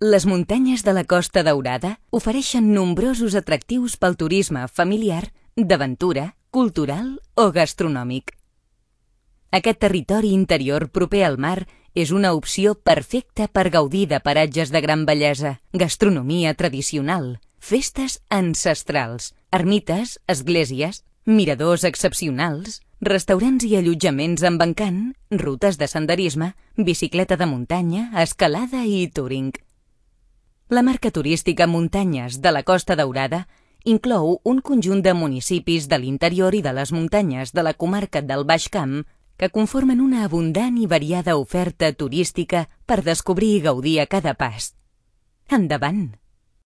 Les muntanyes de la Costa Daurada ofereixen nombrosos atractius pel turisme familiar, d'aventura, cultural o gastronòmic. Aquest territori interior proper al mar és una opció perfecta per gaudir de paratges de gran bellesa, gastronomia tradicional, festes ancestrals, ermites, esglésies, miradors excepcionals, restaurants i allotjaments amb encant, rutes de senderisme, bicicleta de muntanya, escalada i touring. La marca turística Muntanyes de la Costa Daurada inclou un conjunt de municipis de l'interior i de les muntanyes de la comarca del Baix Camp que conformen una abundant i variada oferta turística per descobrir i gaudir a cada pas. Endavant!